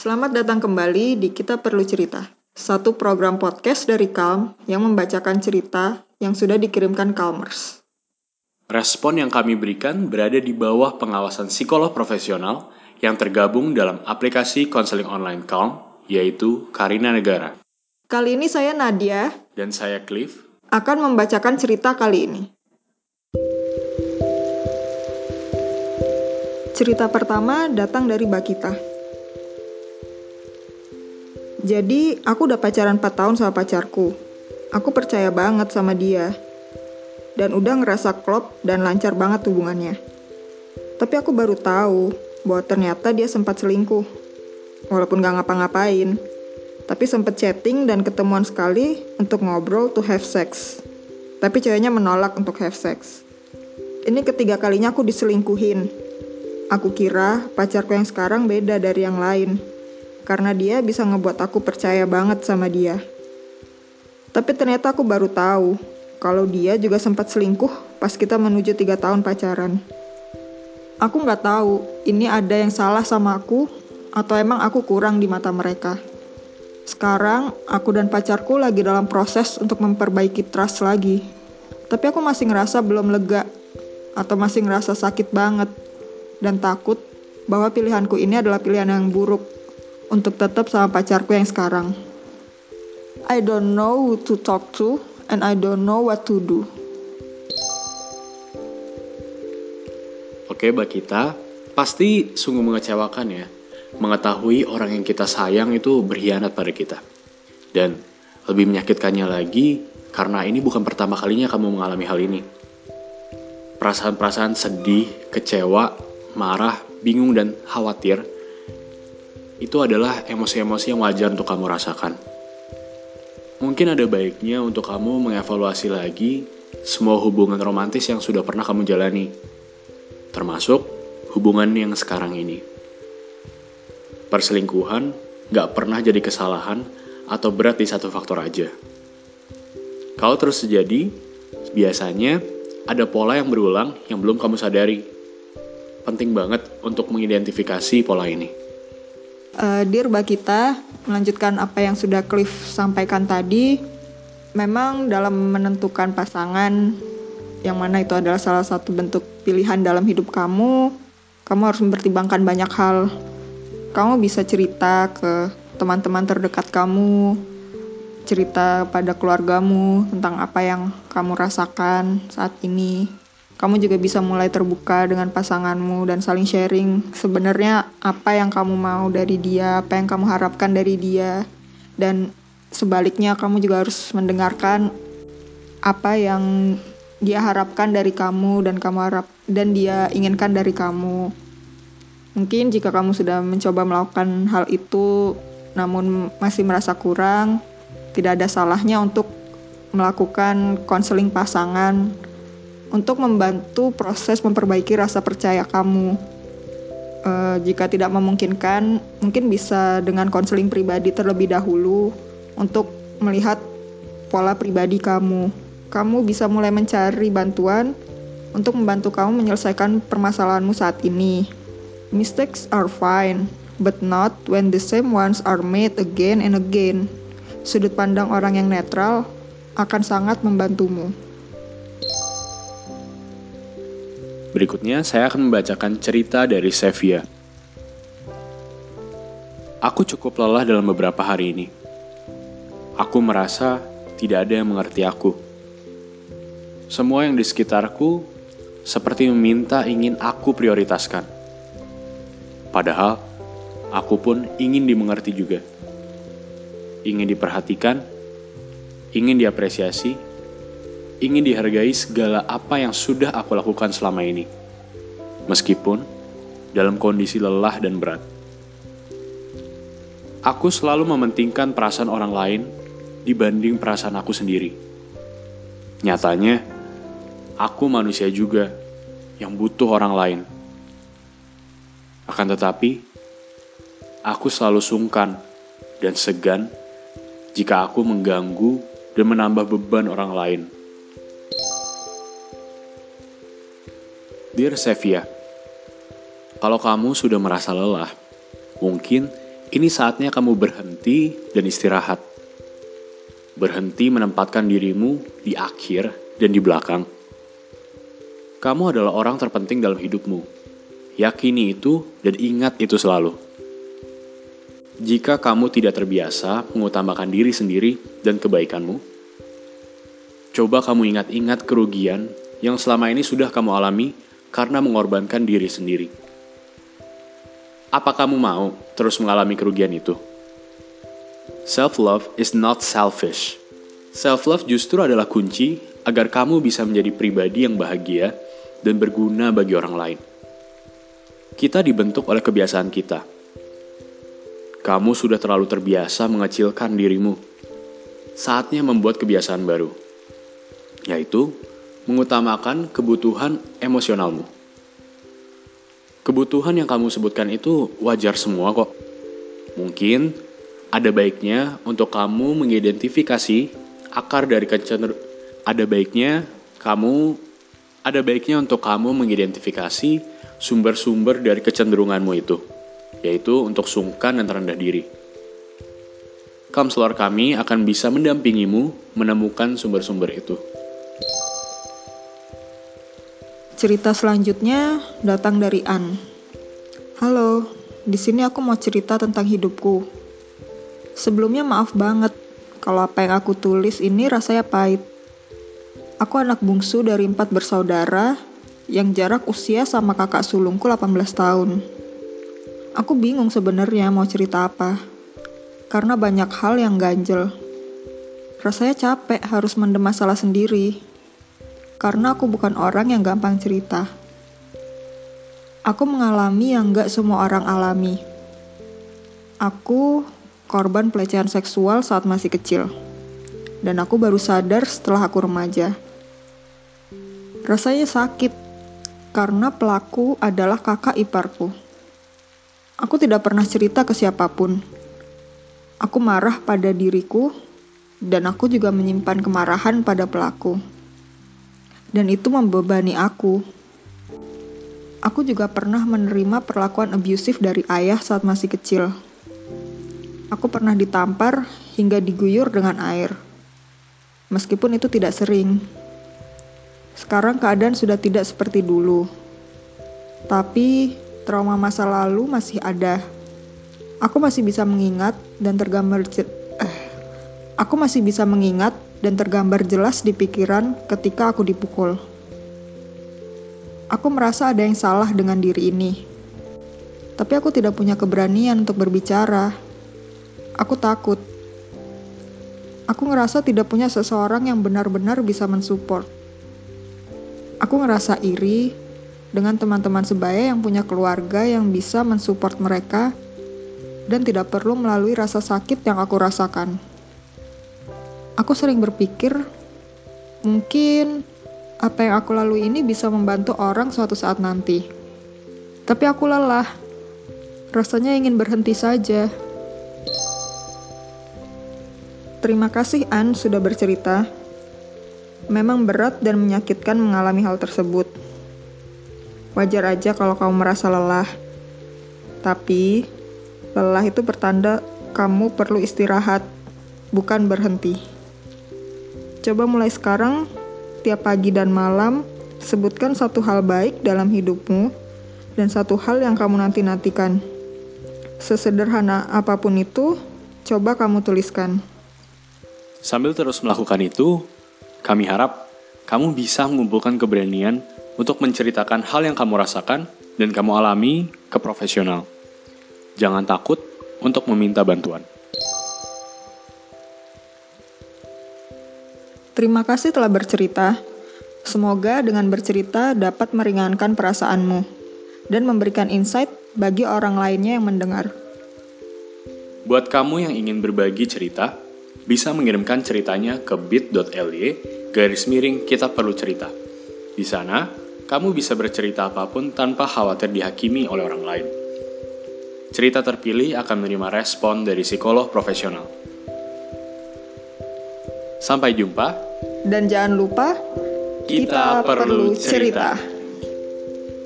Selamat datang kembali di Kita Perlu Cerita, satu program podcast dari Calm yang membacakan cerita yang sudah dikirimkan Calmers. Respon yang kami berikan berada di bawah pengawasan psikolog profesional yang tergabung dalam aplikasi konseling online Calm, yaitu Karina Negara. Kali ini saya Nadia Dan saya Cliff. akan membacakan cerita kali ini. Cerita pertama datang dari Bakita. Jadi, aku udah pacaran 4 tahun sama pacarku. Aku percaya banget sama dia. Dan udah ngerasa klop dan lancar banget hubungannya. Tapi aku baru tahu bahwa ternyata dia sempat selingkuh. Walaupun gak ngapa-ngapain. Tapi sempet chatting dan ketemuan sekali untuk ngobrol to have sex. Tapi ceweknya menolak untuk have sex. Ini ketiga kalinya aku diselingkuhin. Aku kira pacarku yang sekarang beda dari yang lain karena dia bisa ngebuat aku percaya banget sama dia. Tapi ternyata aku baru tahu kalau dia juga sempat selingkuh pas kita menuju tiga tahun pacaran. Aku nggak tahu ini ada yang salah sama aku atau emang aku kurang di mata mereka. Sekarang aku dan pacarku lagi dalam proses untuk memperbaiki trust lagi. Tapi aku masih ngerasa belum lega atau masih ngerasa sakit banget dan takut bahwa pilihanku ini adalah pilihan yang buruk untuk tetap sama pacarku yang sekarang. I don't know who to talk to and I don't know what to do. Oke, Mbak kita pasti sungguh mengecewakan ya mengetahui orang yang kita sayang itu berkhianat pada kita. Dan lebih menyakitkannya lagi karena ini bukan pertama kalinya kamu mengalami hal ini. Perasaan-perasaan sedih, kecewa, marah, bingung, dan khawatir itu adalah emosi-emosi yang wajar untuk kamu rasakan. Mungkin ada baiknya untuk kamu mengevaluasi lagi semua hubungan romantis yang sudah pernah kamu jalani, termasuk hubungan yang sekarang ini. Perselingkuhan gak pernah jadi kesalahan atau berat di satu faktor aja. Kalau terus terjadi, biasanya ada pola yang berulang yang belum kamu sadari. Penting banget untuk mengidentifikasi pola ini. Uh, Dear Bakita, melanjutkan apa yang sudah Cliff sampaikan tadi, memang dalam menentukan pasangan yang mana itu adalah salah satu bentuk pilihan dalam hidup kamu, kamu harus mempertimbangkan banyak hal. Kamu bisa cerita ke teman-teman terdekat kamu, cerita pada keluargamu tentang apa yang kamu rasakan saat ini kamu juga bisa mulai terbuka dengan pasanganmu dan saling sharing sebenarnya apa yang kamu mau dari dia, apa yang kamu harapkan dari dia, dan sebaliknya kamu juga harus mendengarkan apa yang dia harapkan dari kamu dan kamu harap dan dia inginkan dari kamu. Mungkin jika kamu sudah mencoba melakukan hal itu namun masih merasa kurang, tidak ada salahnya untuk melakukan konseling pasangan untuk membantu proses memperbaiki rasa percaya kamu. Uh, jika tidak memungkinkan, mungkin bisa dengan konseling pribadi terlebih dahulu untuk melihat pola pribadi kamu. Kamu bisa mulai mencari bantuan untuk membantu kamu menyelesaikan permasalahanmu saat ini. Mistakes are fine, but not when the same ones are made again and again. Sudut pandang orang yang netral akan sangat membantumu. Berikutnya, saya akan membacakan cerita dari Sevia. Aku cukup lelah dalam beberapa hari ini. Aku merasa tidak ada yang mengerti aku. Semua yang di sekitarku seperti meminta ingin aku prioritaskan. Padahal, aku pun ingin dimengerti juga. Ingin diperhatikan, ingin diapresiasi, ingin dihargai segala apa yang sudah aku lakukan selama ini, meskipun dalam kondisi lelah dan berat. Aku selalu mementingkan perasaan orang lain dibanding perasaan aku sendiri. Nyatanya, aku manusia juga yang butuh orang lain. Akan tetapi, aku selalu sungkan dan segan jika aku mengganggu dan menambah beban orang lain. Dear Sevia, kalau kamu sudah merasa lelah, mungkin ini saatnya kamu berhenti dan istirahat. Berhenti menempatkan dirimu di akhir dan di belakang. Kamu adalah orang terpenting dalam hidupmu. Yakini itu dan ingat itu selalu. Jika kamu tidak terbiasa mengutamakan diri sendiri dan kebaikanmu, coba kamu ingat-ingat kerugian yang selama ini sudah kamu alami karena mengorbankan diri sendiri. Apa kamu mau terus mengalami kerugian itu? Self-love is not selfish. Self-love justru adalah kunci agar kamu bisa menjadi pribadi yang bahagia dan berguna bagi orang lain. Kita dibentuk oleh kebiasaan kita. Kamu sudah terlalu terbiasa mengecilkan dirimu. Saatnya membuat kebiasaan baru, yaitu mengutamakan kebutuhan emosionalmu. Kebutuhan yang kamu sebutkan itu wajar semua kok. Mungkin ada baiknya untuk kamu mengidentifikasi akar dari kecenderungan. Ada baiknya kamu ada baiknya untuk kamu mengidentifikasi sumber-sumber dari kecenderunganmu itu, yaitu untuk sungkan dan terendah diri. Kamselor kami akan bisa mendampingimu menemukan sumber-sumber itu. Cerita selanjutnya datang dari An. Halo, di sini aku mau cerita tentang hidupku. Sebelumnya maaf banget kalau apa yang aku tulis ini rasanya pahit. Aku anak bungsu dari empat bersaudara yang jarak usia sama kakak sulungku 18 tahun. Aku bingung sebenarnya mau cerita apa. Karena banyak hal yang ganjel. Rasanya capek harus mendem masalah sendiri karena aku bukan orang yang gampang cerita. Aku mengalami yang gak semua orang alami. Aku korban pelecehan seksual saat masih kecil. Dan aku baru sadar setelah aku remaja. Rasanya sakit, karena pelaku adalah kakak iparku. Aku tidak pernah cerita ke siapa pun. Aku marah pada diriku, dan aku juga menyimpan kemarahan pada pelaku dan itu membebani aku. Aku juga pernah menerima perlakuan abusif dari ayah saat masih kecil. Aku pernah ditampar hingga diguyur dengan air. Meskipun itu tidak sering. Sekarang keadaan sudah tidak seperti dulu. Tapi trauma masa lalu masih ada. Aku masih bisa mengingat dan tergambar eh, aku masih bisa mengingat dan tergambar jelas di pikiran ketika aku dipukul. Aku merasa ada yang salah dengan diri ini, tapi aku tidak punya keberanian untuk berbicara. Aku takut. Aku ngerasa tidak punya seseorang yang benar-benar bisa mensupport. Aku ngerasa iri dengan teman-teman sebaya yang punya keluarga yang bisa mensupport mereka dan tidak perlu melalui rasa sakit yang aku rasakan aku sering berpikir mungkin apa yang aku lalui ini bisa membantu orang suatu saat nanti. Tapi aku lelah. Rasanya ingin berhenti saja. Terima kasih An sudah bercerita. Memang berat dan menyakitkan mengalami hal tersebut. Wajar aja kalau kamu merasa lelah. Tapi, lelah itu pertanda kamu perlu istirahat, bukan berhenti. Coba mulai sekarang, tiap pagi dan malam, sebutkan satu hal baik dalam hidupmu dan satu hal yang kamu nanti-nantikan. Sesederhana apa pun itu, coba kamu tuliskan. Sambil terus melakukan itu, kami harap kamu bisa mengumpulkan keberanian untuk menceritakan hal yang kamu rasakan dan kamu alami ke profesional. Jangan takut untuk meminta bantuan. Terima kasih telah bercerita. Semoga dengan bercerita dapat meringankan perasaanmu dan memberikan insight bagi orang lainnya yang mendengar. Buat kamu yang ingin berbagi cerita, bisa mengirimkan ceritanya ke bit.ly garis miring kita perlu cerita. Di sana, kamu bisa bercerita apa pun tanpa khawatir dihakimi oleh orang lain. Cerita terpilih akan menerima respon dari psikolog profesional. Sampai jumpa dan jangan lupa, kita, kita perlu cerita. cerita.